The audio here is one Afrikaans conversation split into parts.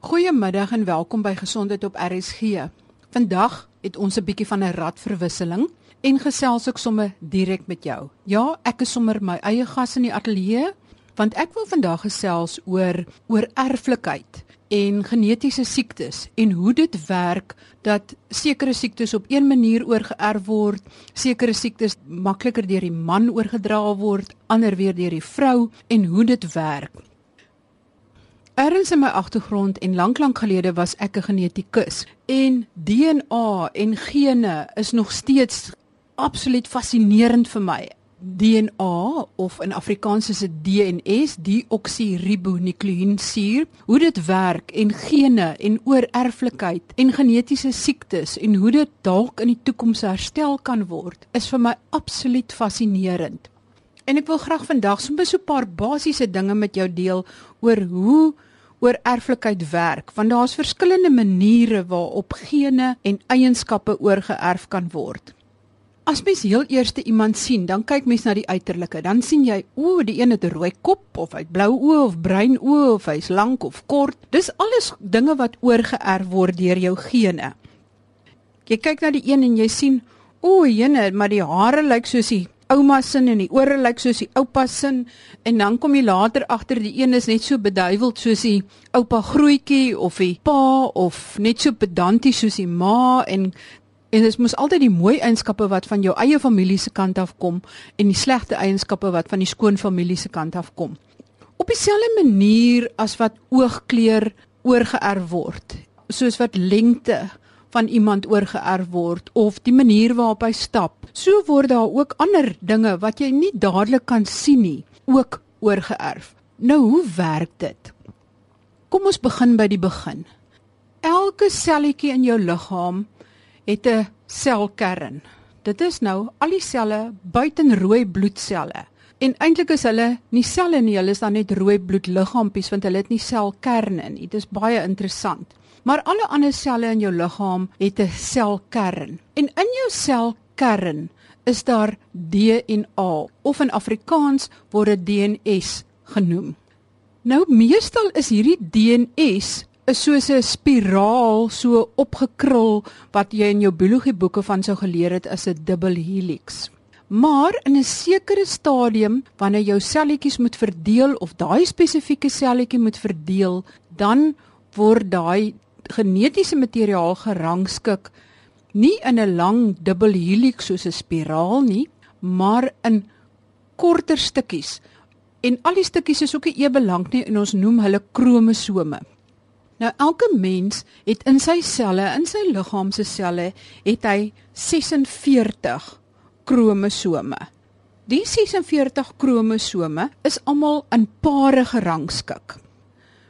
Goeiemiddag en welkom by Gesondheid op RSG. Vandag het ons 'n bietjie van 'n radverwisseling en gesels ek sommer direk met jou. Ja, ek is sommer my eie gas in die ateljee want ek wil vandag gesels oor oor erflikheid en genetiese siektes en hoe dit werk dat sekere siektes op een manier oorgeerf word, sekere siektes makliker deur die man oorgedra word, ander weer deur die vrou en hoe dit werk. Erns in my agtergrond en lank lank gelede was ek 'n genetikus en DNA en gene is nog steeds absoluut fascinerend vir my. DNA of in Afrikaans is dit DNS, deoksiribonukleïnsuur, hoe dit werk en gene en oorerflikheid en genetiese siektes en hoe dit dalk in die toekoms herstel kan word, is vir my absoluut fascinerend. En ek wil graag vandag sommer so 'n paar basiese dinge met jou deel oor hoe oor erflikheid werk want daar's verskillende maniere waarop gene en eienskappe oorgeerf kan word. As mens heel eerste iemand sien, dan kyk mens na die uiterlike. Dan sien jy, o, die een het 'n rooi kop of hy het blou oë of bruin oë of hy's lank of kort. Dis alles dinge wat oorgeerf word deur jou gene. Jy kyk na die een en jy sien, o, jene, maar die hare lyk soos die ouma se en die ore lyk soos die oupa se en dan kom jy later agter die een is net so beduiweld soos die oupa grootjie of die pa of net so pedanties soos die ma en en dit moet altyd die mooi eienskappe wat van jou eie familie se kant af kom en die slegte eienskappe wat van die skoonfamilie se kant af kom. Op dieselfde manier as wat oogkleur oorgeerf word, soos wat lengte van iemand oorgeerf word of die manier waarop hy stap. So word daar ook ander dinge wat jy nie dadelik kan sien nie, ook oorgeerf. Nou hoe werk dit? Kom ons begin by die begin. Elke selletjie in jou liggaam het 'n selkern. Dit is nou al die selle buitenrooi bloedselle. En eintlik is hulle nie selle nie, hulle is dan net rooi bloedliggaampies want hulle het nie selkerne nie. Dit is baie interessant. Maar alle ander selle in jou liggaam het 'n selkern. En in jou selkern is daar DNA of in Afrikaans word dit DNS genoem. Nou meestal is hierdie DNS is soos 'n spiraal so opgekrul wat jy in jou biologieboeke van sou geleer het as 'n dubbel helix. Maar in 'n sekere stadium wanneer jou selletjies moet verdeel of daai spesifieke selletjie moet verdeel, dan word daai genetiese materiaal gerangskik nie in 'n lang dubbel helix soos 'n spiraal nie, maar in korter stukkies. En al die stukkies is ook nie ewe lank nie en ons noem hulle kromosome. Nou elke mens het in sy selle, in sy liggaam se selle, het hy 46 kromosome. Die 46 kromosome is almal in pare gerangskik.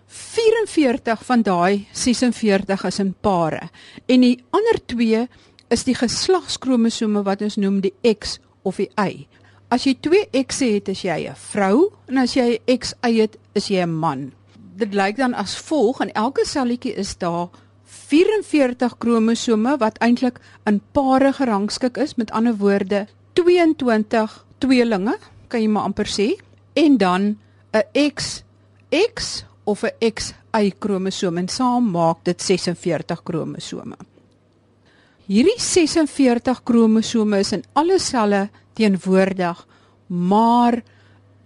44 van daai 46 is in pare en die ander 2 is die geslagskromosome wat ons noem die X of die Y. As jy 2 X het, is jy 'n vrou en as jy 'n XY het, is jy 'n man. Dit lyk dan as volg en elke selletjie is daar 44 kromosome wat eintlik in pare gerangskik is, met ander woorde 22 tweelinge, kan jy maar amper sê, en dan 'n XX of 'n XY kromosoom en saam maak dit 46 kromosome. Hierdie 46 kromosome is in alle selle teenwoordig, maar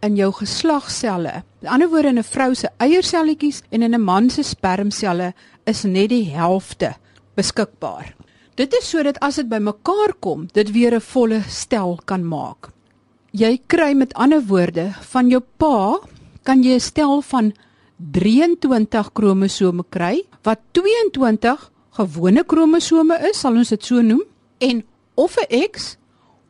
in jou geslagselle, aan die ander woorde in 'n vrou se eierselletjies en in 'n man se spermselle is net die helfte beskikbaar. Dit is sodat as dit bymekaar kom, dit weer 'n volle stel kan maak. Jy kry met ander woorde van jou pa kan jy 'n stel van 23 kromosome kry wat 22 gewone kromosome is, sal ons dit so noem, en of 'n X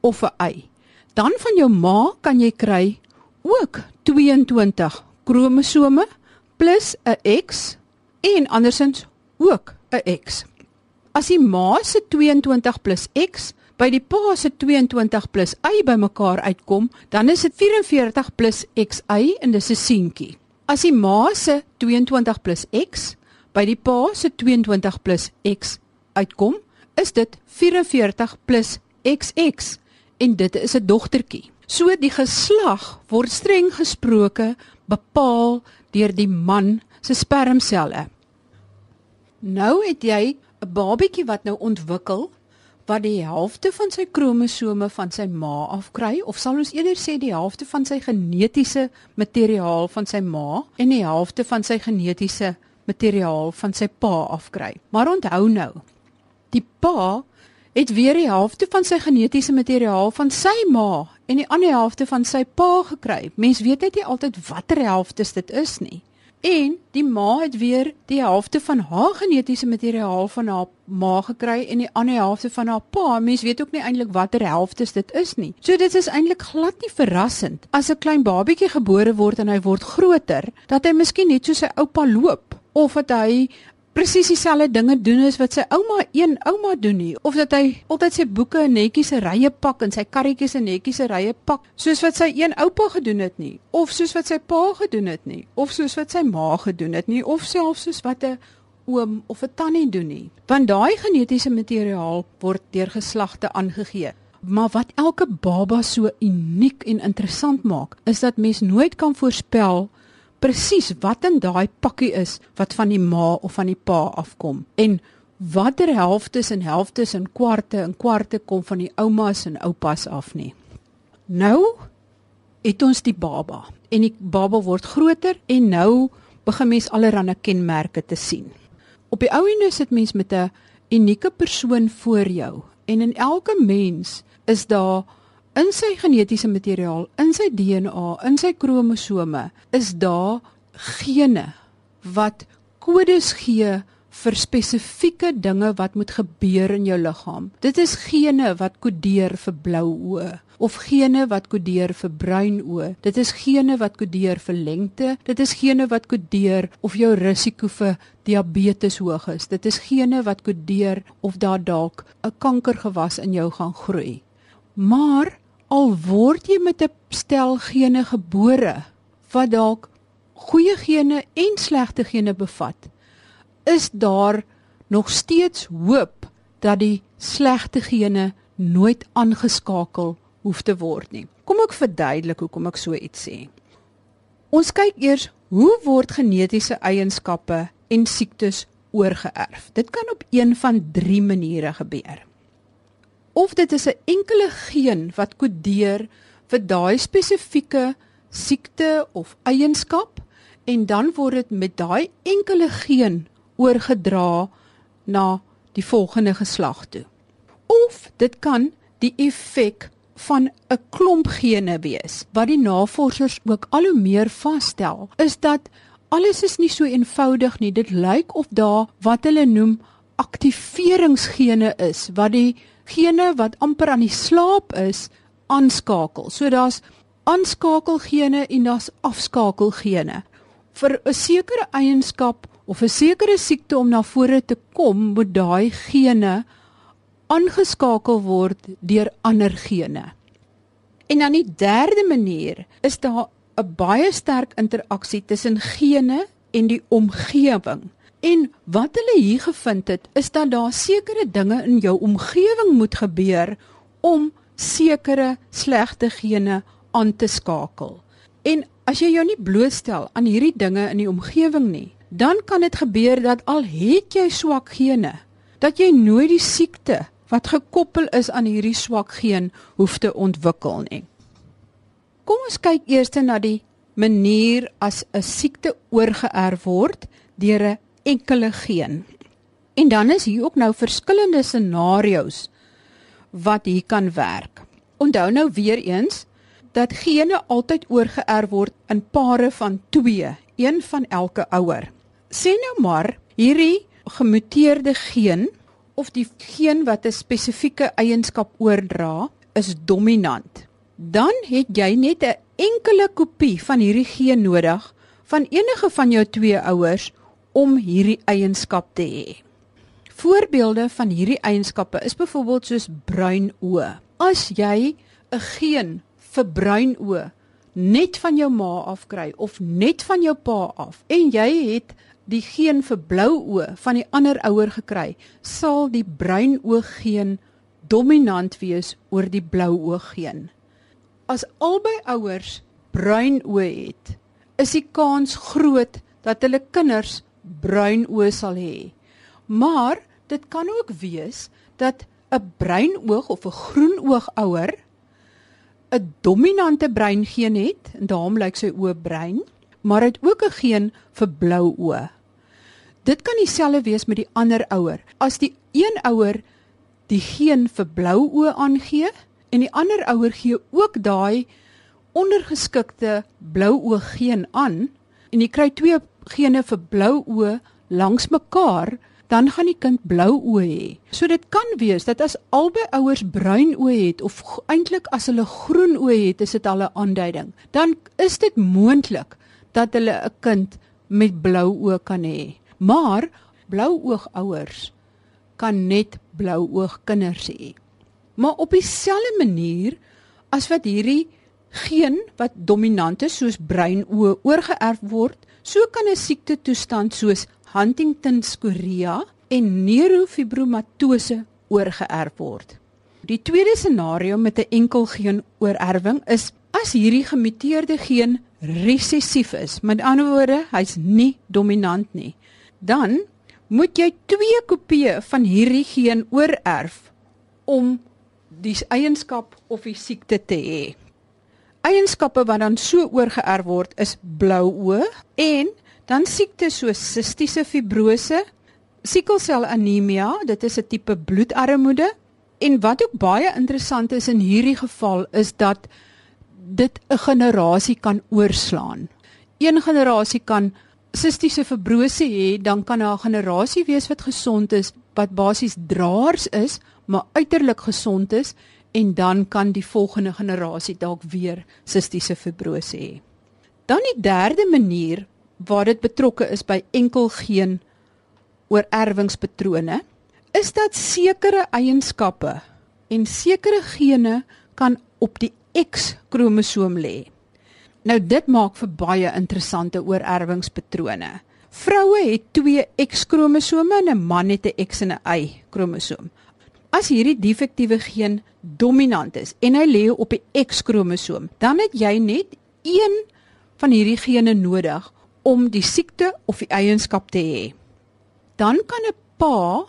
of 'n Y. Dan van jou ma kan jy kry ook 22 kromosome plus 'n X en andersins ook 'n X. As die ma se 22 plus X by die pa se 22 plus Y bymekaar uitkom, dan is dit 44 plus XY en dis 'n seentjie. As die ma se 22 plus x by die pa se 22 plus x uitkom, is dit 44 plus xx en dit is 'n dogtertjie. So die geslag word streng gesproke bepaal deur die man se spermselle. Nou het jy 'n babietjie wat nou ontwikkel wat die helfte van sy kromosome van sy ma afkry of sal ons eerder sê die helfte van sy genetiese materiaal van sy ma en die helfte van sy genetiese materiaal van sy pa afkry. Maar onthou nou, die pa het weer die helfte van sy genetiese materiaal van sy ma en die ander helfte van sy pa gekry. Mens weet net nie altyd watter helftes dit is nie. En die ma het weer die helfte van haar genetiese materiaal van haar ma gekry en die ander helfte van haar pa. Mens weet ook nie eintlik watter helftes dit is nie. So dit is eintlik glad nie verrassend as 'n klein babietjie gebore word en hy word groter, dat hy miskien net so sy oupa loop of dat hy presies dieselfde dinge doen as wat sy ouma een ouma doen nie. Of dat hy altyd sy boeke in netjies se rye pak en sy karretjies in netjies se rye pak soos wat sy een oupa gedoen het nie. Of soos wat sy pa gedoen het nie. Of soos wat sy ma gedoen het nie. Of selfs soos wat 'n oom of 'n tannie doen nie. Want daai genetiese materiaal word deur geslagte aangegee. Maar wat elke baba so uniek en interessant maak is dat mens nooit kan voorspel presies wat in daai pakkie is wat van die ma of van die pa afkom en watter helftes en helftes en kwarte en kwarte kom van die oumas en oupas af nie. Nou het ons die baba en die baba word groter en nou begin mens allerlei kenmerke te sien. Op die ou en is dit mens met 'n unieke persoon voor jou en in elke mens is daar in sy genetiese materiaal, in sy DNA, in sy kromosome is daar gene wat kodes gee vir spesifieke dinge wat moet gebeur in jou liggaam. Dit is gene wat kodeer vir blou oë of gene wat kodeer vir bruin oë. Dit is gene wat kodeer vir lengte. Dit is gene wat kodeer of jou risiko vir diabetes hoog is. Dit is gene wat kodeer of daar dalk 'n kankergewas in jou gaan groei. Maar al word jy met 'n stel gene gebore wat dalk goeie gene en slegte gene bevat, is daar nog steeds hoop dat die slegte gene nooit aangeskakel hoef te word nie. Kom ek verduidelik hoekom ek so iets sê. Ons kyk eers hoe word genetiese eienskappe en siektes oorgeerf. Dit kan op een van 3 maniere gebeur of dit is 'n enkele geen wat kodeer vir daai spesifieke siekte of eienskap en dan word dit met daai enkele geen oorgedra na die volgende geslag toe. Of dit kan die effek van 'n klomp gene wees. Wat die navorsers ook al hoe meer vasstel, is dat alles is nie so eenvoudig nie. Dit lyk of daar wat hulle noem aktiveringsgene is wat die gene wat amper aan die slaap is aanskakel. So daar's aanskakelgene en daar's afskakelgene. Vir 'n sekere eienskap of 'n sekere siekte om na vore te kom, moet daai gene aangeskakel word deur ander gene. En dan die derde manier is daar 'n baie sterk interaksie tussen gene en die omgewing. En wat hulle hier gevind het, is dat daar sekere dinge in jou omgewing moet gebeur om sekere slegte gene aan te skakel. En as jy jou nie blootstel aan hierdie dinge in die omgewing nie, dan kan dit gebeur dat al het jy swak gene, dat jy nooit die siekte wat gekoppel is aan hierdie swak geen hoef te ontwikkel nie. Kom ons kyk eers na die manier as 'n siekte oorgeerf word deur 'n enkele geen. En dan is hier ook nou verskillende scenario's wat hier kan werk. Onthou nou weer eens dat gene altyd oorgeerf word in pare van 2, een van elke ouer. Sê nou maar hierdie gemuteerde geen of die geen wat 'n spesifieke eienskap oordra is dominant. Dan het jy net 'n enkele kopie van hierdie geen nodig van enige van jou twee ouers om hierdie eienskap te hê. Voorbeelde van hierdie eienskappe is byvoorbeeld soos bruin oë. As jy 'n geen vir bruin oë net van jou ma afkry of net van jou pa af en jy het die geen vir blou oë van die ander ouer gekry, sal die bruin oog geen dominant wees oor die blou oog geen. As albei ouers bruin oë het, is die kans groot dat hulle kinders bruin oë sal hê. Maar dit kan ook wees dat 'n bruinoog of 'n groenoog ouer 'n dominante breingeen het en daarom lyk sy oë bruin, maar het ook 'n geen vir blou oë. Dit kan dieselfde wees met die ander ouer. As die een ouer die geen vir blou oë aangee en die ander ouer gee ook daai ondergeskikte blou oog geen aan en jy kry twee gene vir blou oë langs mekaar, dan gaan die kind blou oë hê. So dit kan wees dat as albei ouers bruin oë het of eintlik as hulle groen oë het, is dit al 'n aanduiding. Dan is dit moontlik dat hulle 'n kind met blou oë kan hê. Maar blou oog ouers kan net blou oog kinders hê. Maar op dieselfde manier as wat hierdie geen wat dominant is soos bruin oë oorgeerf word, so kan 'n siekte toestand soos Huntington's chorea en neurofibromatose oorgeerf word. Die tweede scenario met 'n enkel geen oorerwing is as hierdie gemuteerde geen resessief is. Met ander woorde, hy's nie dominant nie. Dan moet jy twee kopieë van hierdie geen oorerf om die eienskap of die siekte te hê eienskappe wat dan so oorgeerf word is blou oë en dan siektes soos sistiese fibrose, siekelselanemia, dit is 'n tipe bloedarmoede en wat ook baie interessant is in hierdie geval is dat dit 'n generasie kan oorslaan. Een generasie kan sistiese fibrose hê, dan kan daar 'n generasie wees wat gesond is, wat basies draers is, maar uiterlik gesond is en dan kan die volgende generasie dalk weer sistiese fibrose hê. Dan die derde manier waar dit betrokke is by enkel geen oorerwingspatrone is dat sekere eienskappe en sekere gene kan op die X-kromosoom lê. Nou dit maak vir baie interessante oorerwingspatrone. Vroue het twee X-kromosome en 'n man het 'n X en 'n Y-kromosoom. As hierdie defektiewe geen dominant is en hy lê op die X-kromosoom, dan het jy net een van hierdie gene nodig om die siekte of die eienskap te hê. Dan kan 'n pa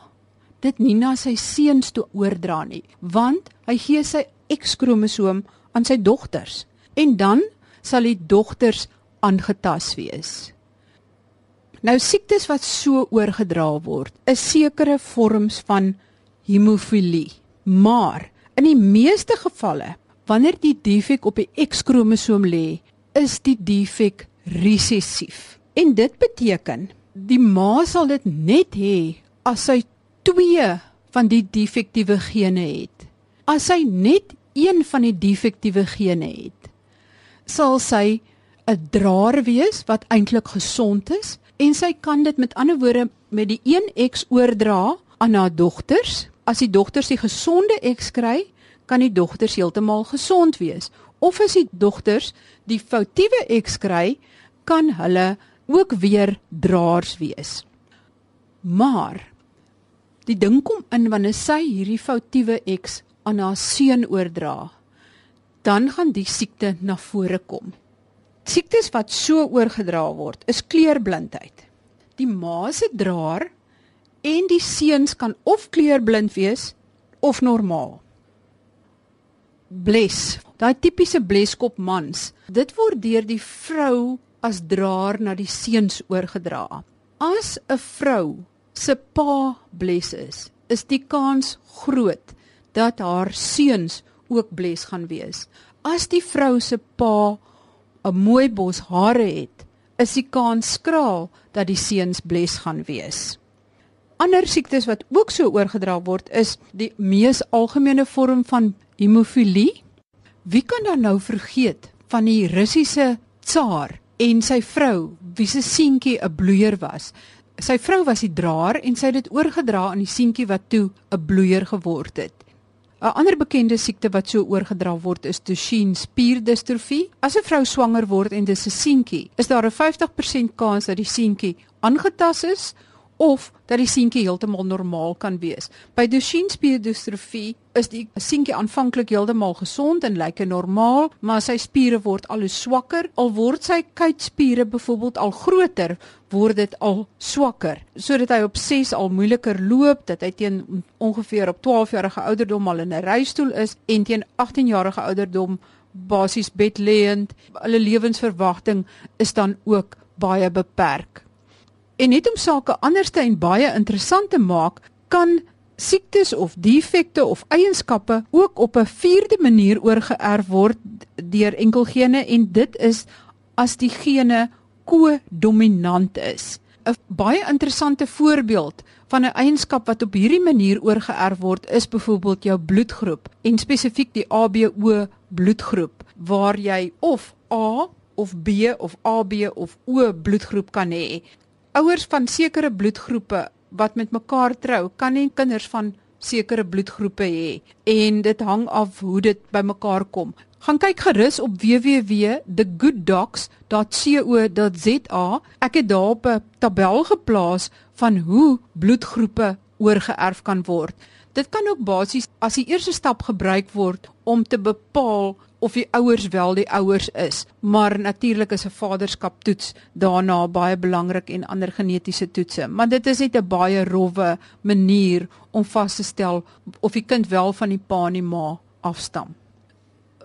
dit nie na sy seuns toe oordra nie, want hy gee sy X-kromosoom aan sy dogters en dan sal die dogters aangetast wees. Nou siektes wat so oorgedra word, is sekere vorms van hemofilie. Maar in die meeste gevalle, wanneer die defek op die X-kromosoom lê, is die defek resessief. En dit beteken die ma sal dit net hê as sy twee van die defektiewe gene het. As sy net een van die defektiewe gene het, sal sy 'n draer wees wat eintlik gesond is en sy kan dit met ander woorde met die 1X oordra aan haar dogters as die dogters die gesonde X kry, kan die dogters heeltemal gesond wees. Of as die dogters die foutiewe X kry, kan hulle ook weer draers wees. Maar die ding kom in wanneer sy hierdie foutiewe X aan haar seun oordra, dan gaan die siekte na vore kom. Siektes wat so oorgedra word, is kleurblindheid. Die ma se draer en die seuns kan of kleurblind wees of normaal. Bles, daai tipiese bleskop mans, dit word deur die vrou as draer na die seuns oorgedra. As 'n vrou se pa bles is, is die kans groot dat haar seuns ook bles gaan wees. As die vrou se pa 'n mooi bos hare het, is die kans skraal dat die seuns bles gaan wees ander siektes wat ook so oorgedra word is die mees algemene vorm van hemofilie. Wie kan dan nou vergeet van die Russiese tsaar en sy vrou wie se seentjie 'n bloeier was. Sy vrou was die draer en sy het dit oorgedra aan die seentjie wat toe 'n bloeier geword het. 'n Ander bekende siekte wat so oorgedra word is Duchenne spierdistrofie. As 'n vrou swanger word en dis 'n seentjie, is daar 'n 50% kans dat die seentjie aangetast is of dat die seentjie heeltemal normaal kan wees. By Duchenne spierdistrofie is die seentjie aanvanklik heeltemal gesond en lyk normaal, maar sy spiere word al hoe swakker. Al word sy kuitspiere byvoorbeeld al groter, word dit al swakker, sodat hy op 6 al moeiliker loop, dat hy teen ongeveer op 12 jarige ouderdom al in 'n reistool is en teen 18 jarige ouderdom basies bedleend. Hulle lewensverwagting is dan ook baie beperk. En net om sake anderste en baie interessant te maak, kan siektes of defekte of eienskappe ook op 'n vierde manier oorgeerf word deur enkelgene en dit is as die gene kodominant is. 'n Baie interessante voorbeeld van 'n eienskap wat op hierdie manier oorgeerf word is byvoorbeeld jou bloedgroep en spesifiek die ABO bloedgroep waar jy of A of B of AB of O bloedgroep kan hê. Ouers van sekere bloedgroepe wat met mekaar trou, kan nie kinders van sekere bloedgroepe hê en dit hang af hoe dit by mekaar kom. Gaan kyk gerus op www.thegooddocs.co.za. Ek het daar op 'n tabel geplaas van hoe bloedgroepe oorgeerf kan word. Dit kan ook basies as die eerste stap gebruik word om te bepaal of die ouers wel die ouers is, maar natuurlik is 'n vaderskap toets daarna baie belangrik en ander genetiese toetse. Maar dit is net 'n baie rowwe manier om vas te stel of die kind wel van die pa en die ma afstam.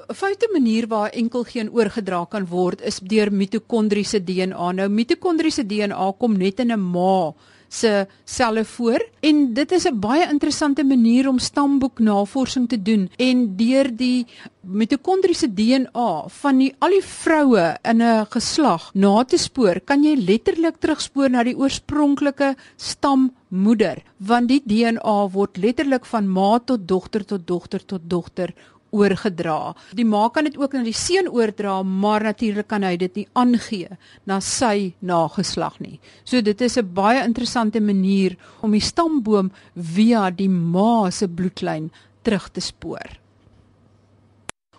'n Foute manier waar enkel geen oorgedra kan word is deur mitokondriese DNA. Nou mitokondriese DNA kom net in 'n ma se selle voor. En dit is 'n baie interessante manier om stamboeknavorsing te doen en deur die mitokondriese DNA van die al die vroue in 'n geslag na te spoor, kan jy letterlik terugspoor na die oorspronklike stammoeder want die DNA word letterlik van ma tot dogter tot dogter tot dogter oorgedra. Die ma kan dit ook na die seun oordra, maar natuurlik kan hy dit nie aangee na sy nageslag nie. So dit is 'n baie interessante manier om die stamboom via die ma se bloedlyn terug te spoor.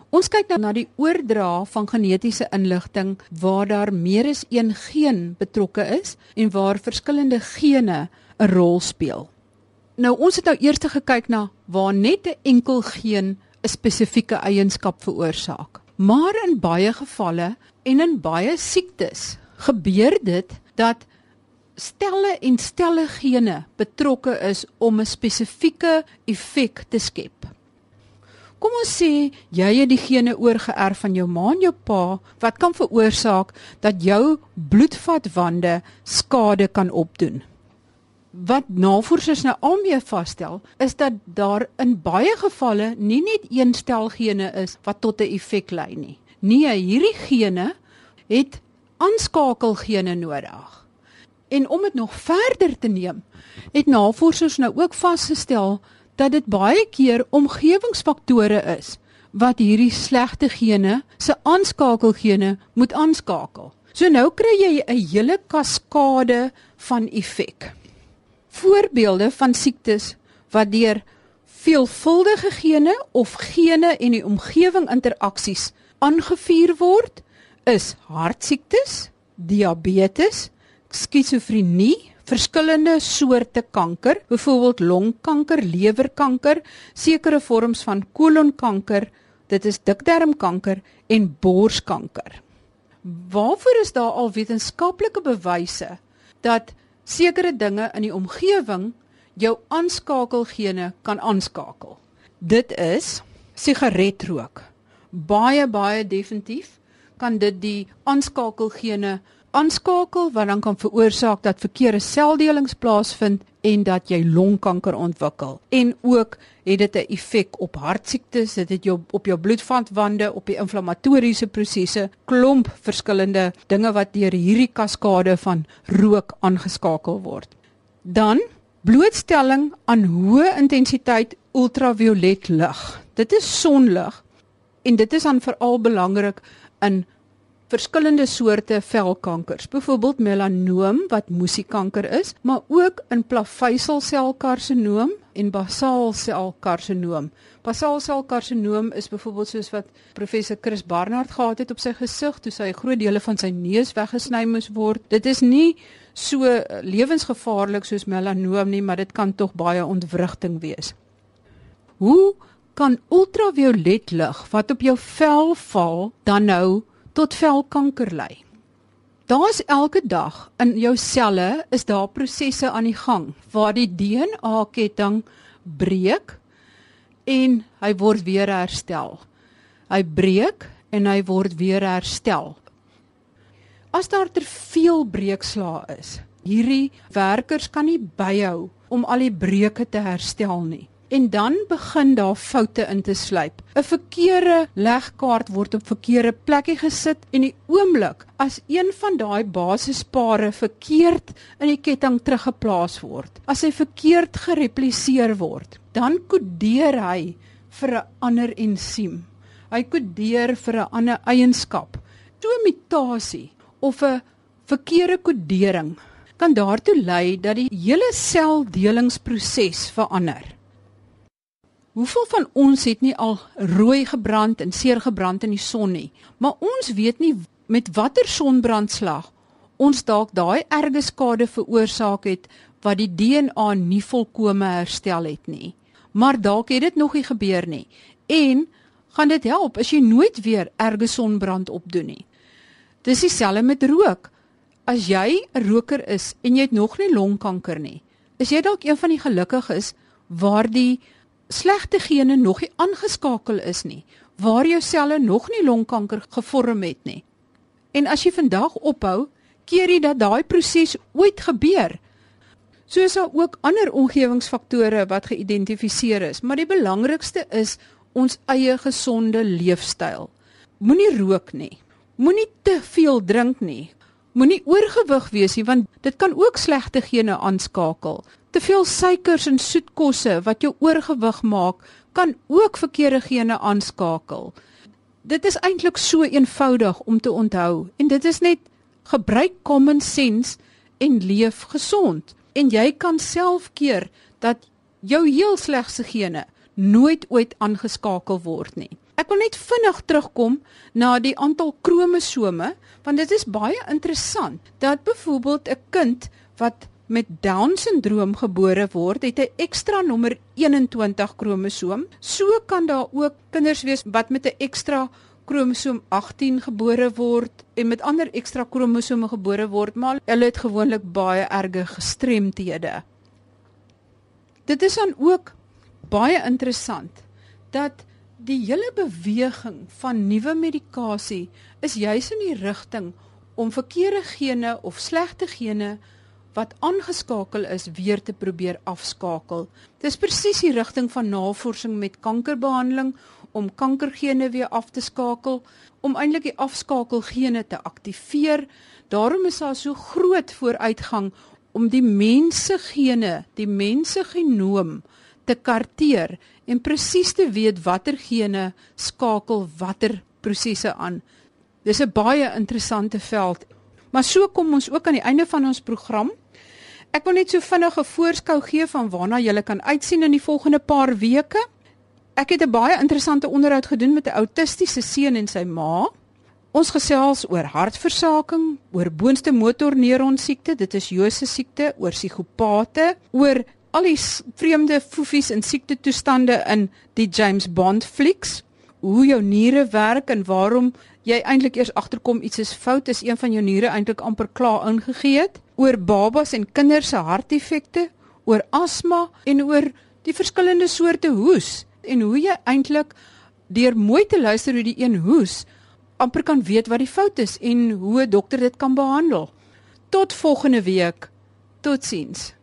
Ons kyk nou na die oordra van genetiese inligting waar daar meer as een geen betrokke is en waar verskillende gene 'n rol speel. Nou ons het nou eers gekyk na waar net 'n enkel geen 'n spesifieke eienskap veroorsaak. Maar in baie gevalle en in baie siektes gebeur dit dat stelle en stelle gene betrokke is om 'n spesifieke effek te skep. Kom ons sê jy het die gene oorgeerf van jou ma en jou pa wat kan veroorsaak dat jou bloedvatwande skade kan opdoen wat navorsers nou almee vasstel is dat daar in baie gevalle nie net een stel gene is wat tot 'n effek lei nie. Nee, hierdie gene het aanskakelgene nodig. En om dit nog verder te neem, het navorsers nou ook vasgestel dat dit baie keer omgewingsfaktore is wat hierdie slegte gene se aanskakelgene moet aanskakel. So nou kry jy 'n hele kaskade van effek voorbeelde van siektes wat deur veelvuldige gene of gene en die omgewing interaksies aangevuur word is hartsiektes, diabetes, skizofrenie, verskillende soorte kanker, byvoorbeeld longkanker, lewerkanker, sekere vorms van kolonkanker, dit is dikdarmkanker en borskanker. Waarvoor is daar al wetenskaplike bewyse dat sekere dinge in die omgewing jou aanskakelgene kan aanskakel. Dit is sigaretrook. Baie baie definitief kan dit die aanskakelgene aanskakel wat dan kan veroorsaak dat verkeerde seldelings plaasvind en dat jy longkanker ontwikkel. En ook het dit 'n effek op hartsiektes, dit het jou op jou bloedvatwande, op die inflammatoriese prosesse, klomp verskillende dinge wat deur hierdie kaskade van rook aangeskakel word. Dan blootstelling aan hoë intensiteit ultraviolet lig. Dit is sonlig en dit is dan veral belangrik in verskillende soorte velkankers, byvoorbeeld melanoom wat musiekanker is, maar ook in plaveisselselkarsinoom en basaalselkarsinoom. Basaalselkarsinoom is byvoorbeeld soos wat professor Chris Barnard gehad het op sy gesig toe sy groot dele van sy neus weggesny moes word. Dit is nie so lewensgevaarlik soos melanoom nie, maar dit kan tog baie ontwrigting wees. Hoe kan ultraviolet lig wat op jou vel val dan nou tot velkanker lei? Daar's elke dag in jou selle is daar prosesse aan die gang waar die DNA-ketting breek en hy word weer herstel. Hy breek en hy word weer herstel. As daar te veel breekslae is, hierdie werkers kan nie byhou om al die breuke te herstel nie. En dan begin daar foute in te sluip. 'n Verkeerde legkaart word op verkeerde plekkie gesit en die oomblik as een van daai basispare verkeerd in die ketting teruggeplaas word, as hy verkeerd gerepliseer word, dan kodeer hy vir 'n ander ensiem. Hy kodeer vir 'n ander eienskap. So 'n mutasie of 'n verkeerde kodering kan daartoe lei dat die hele seldelingsproses verander. Hoeveel van ons het nie al rooi gebrand en seer gebrand in die son nie, maar ons weet nie met watter sonbrandslag ons dalk daai erge skade veroorsaak het wat die DNA nie volkome herstel het nie. Maar dalk het dit nog nie gebeur nie. En gaan dit help as jy nooit weer erge sonbrand opdoen nie. Dis dieselfde met rook. As jy 'n roker is en jy het nog nie longkanker nie, is jy dalk een van die gelukkiges waar die slegte gene nog nie aangeskakel is nie, waar jou selle nog nie longkanker gevorm het nie. En as jy vandag ophou, keer jy dat daai proses ooit gebeur. Soos daar ook ander omgewingsfaktore wat geïdentifiseer is, maar die belangrikste is ons eie gesonde leefstyl. Moenie rook nie. Moenie te veel drink nie. Moenie oorgewig wees nie want dit kan ook slegte gene aanskakel. Te veel suikers en soetkosse wat jou oorgewig maak, kan ook verkeerde gene aanskakel. Dit is eintlik so eenvoudig om te onthou en dit is net gebruik common sense en leef gesond en jy kan self keer dat jou heel slegste gene nooit ooit aangeskakel word nie. Ek wil net vinnig terugkom na die aantal kromosome want dit is baie interessant dat byvoorbeeld 'n kind wat met down syndroom gebore word, het 'n ekstra nommer 21 kromosoom. So kan daar ook kinders wees wat met 'n ekstra kromosoom 18 gebore word en met ander ekstra kromosome gebore word, maar hulle het gewoonlik baie erge gestremthede. Dit is dan ook baie interessant dat die hele beweging van nuwe medikasie is juis in die rigting om verkeerde gene of slegte gene wat aangeskakel is weer te probeer afskakel. Dis presies die rigting van navorsing met kankerbehandeling om kankergene weer af te skakel, om eintlik die afskakelgene te aktiveer. Daarom is daar so groot vooruitgang om die mense gene, die mense genoom te karteer en presies te weet watter gene skakel watter prosesse aan. Dis 'n baie interessante veld. Maar so kom ons ook aan die einde van ons program. Ek wil net so vinnig 'n voorskou gee van waarna jy kan uitsien in die volgende paar weke. Ek het 'n baie interessante onderhoud gedoen met 'n autistiese seun en sy ma. Ons gesels oor hartversaking, oor boonste motorneuron siekte, dit is Jose siekte, oor psigopate, oor al die vreemde foefies en siekte toestande in die James Bond flieks, hoe jou niere werk en waarom jy eintlik eers agterkom iets is fout is een van jou niere eintlik amper klaar ingegee het, oor babas en kinders se hartdefekte, oor asma en oor die verskillende soorte hoes en hoe jy eintlik deur mooi te luister hoe die een hoes amper kan weet wat die fout is en hoe 'n dokter dit kan behandel. Tot volgende week. Totsiens.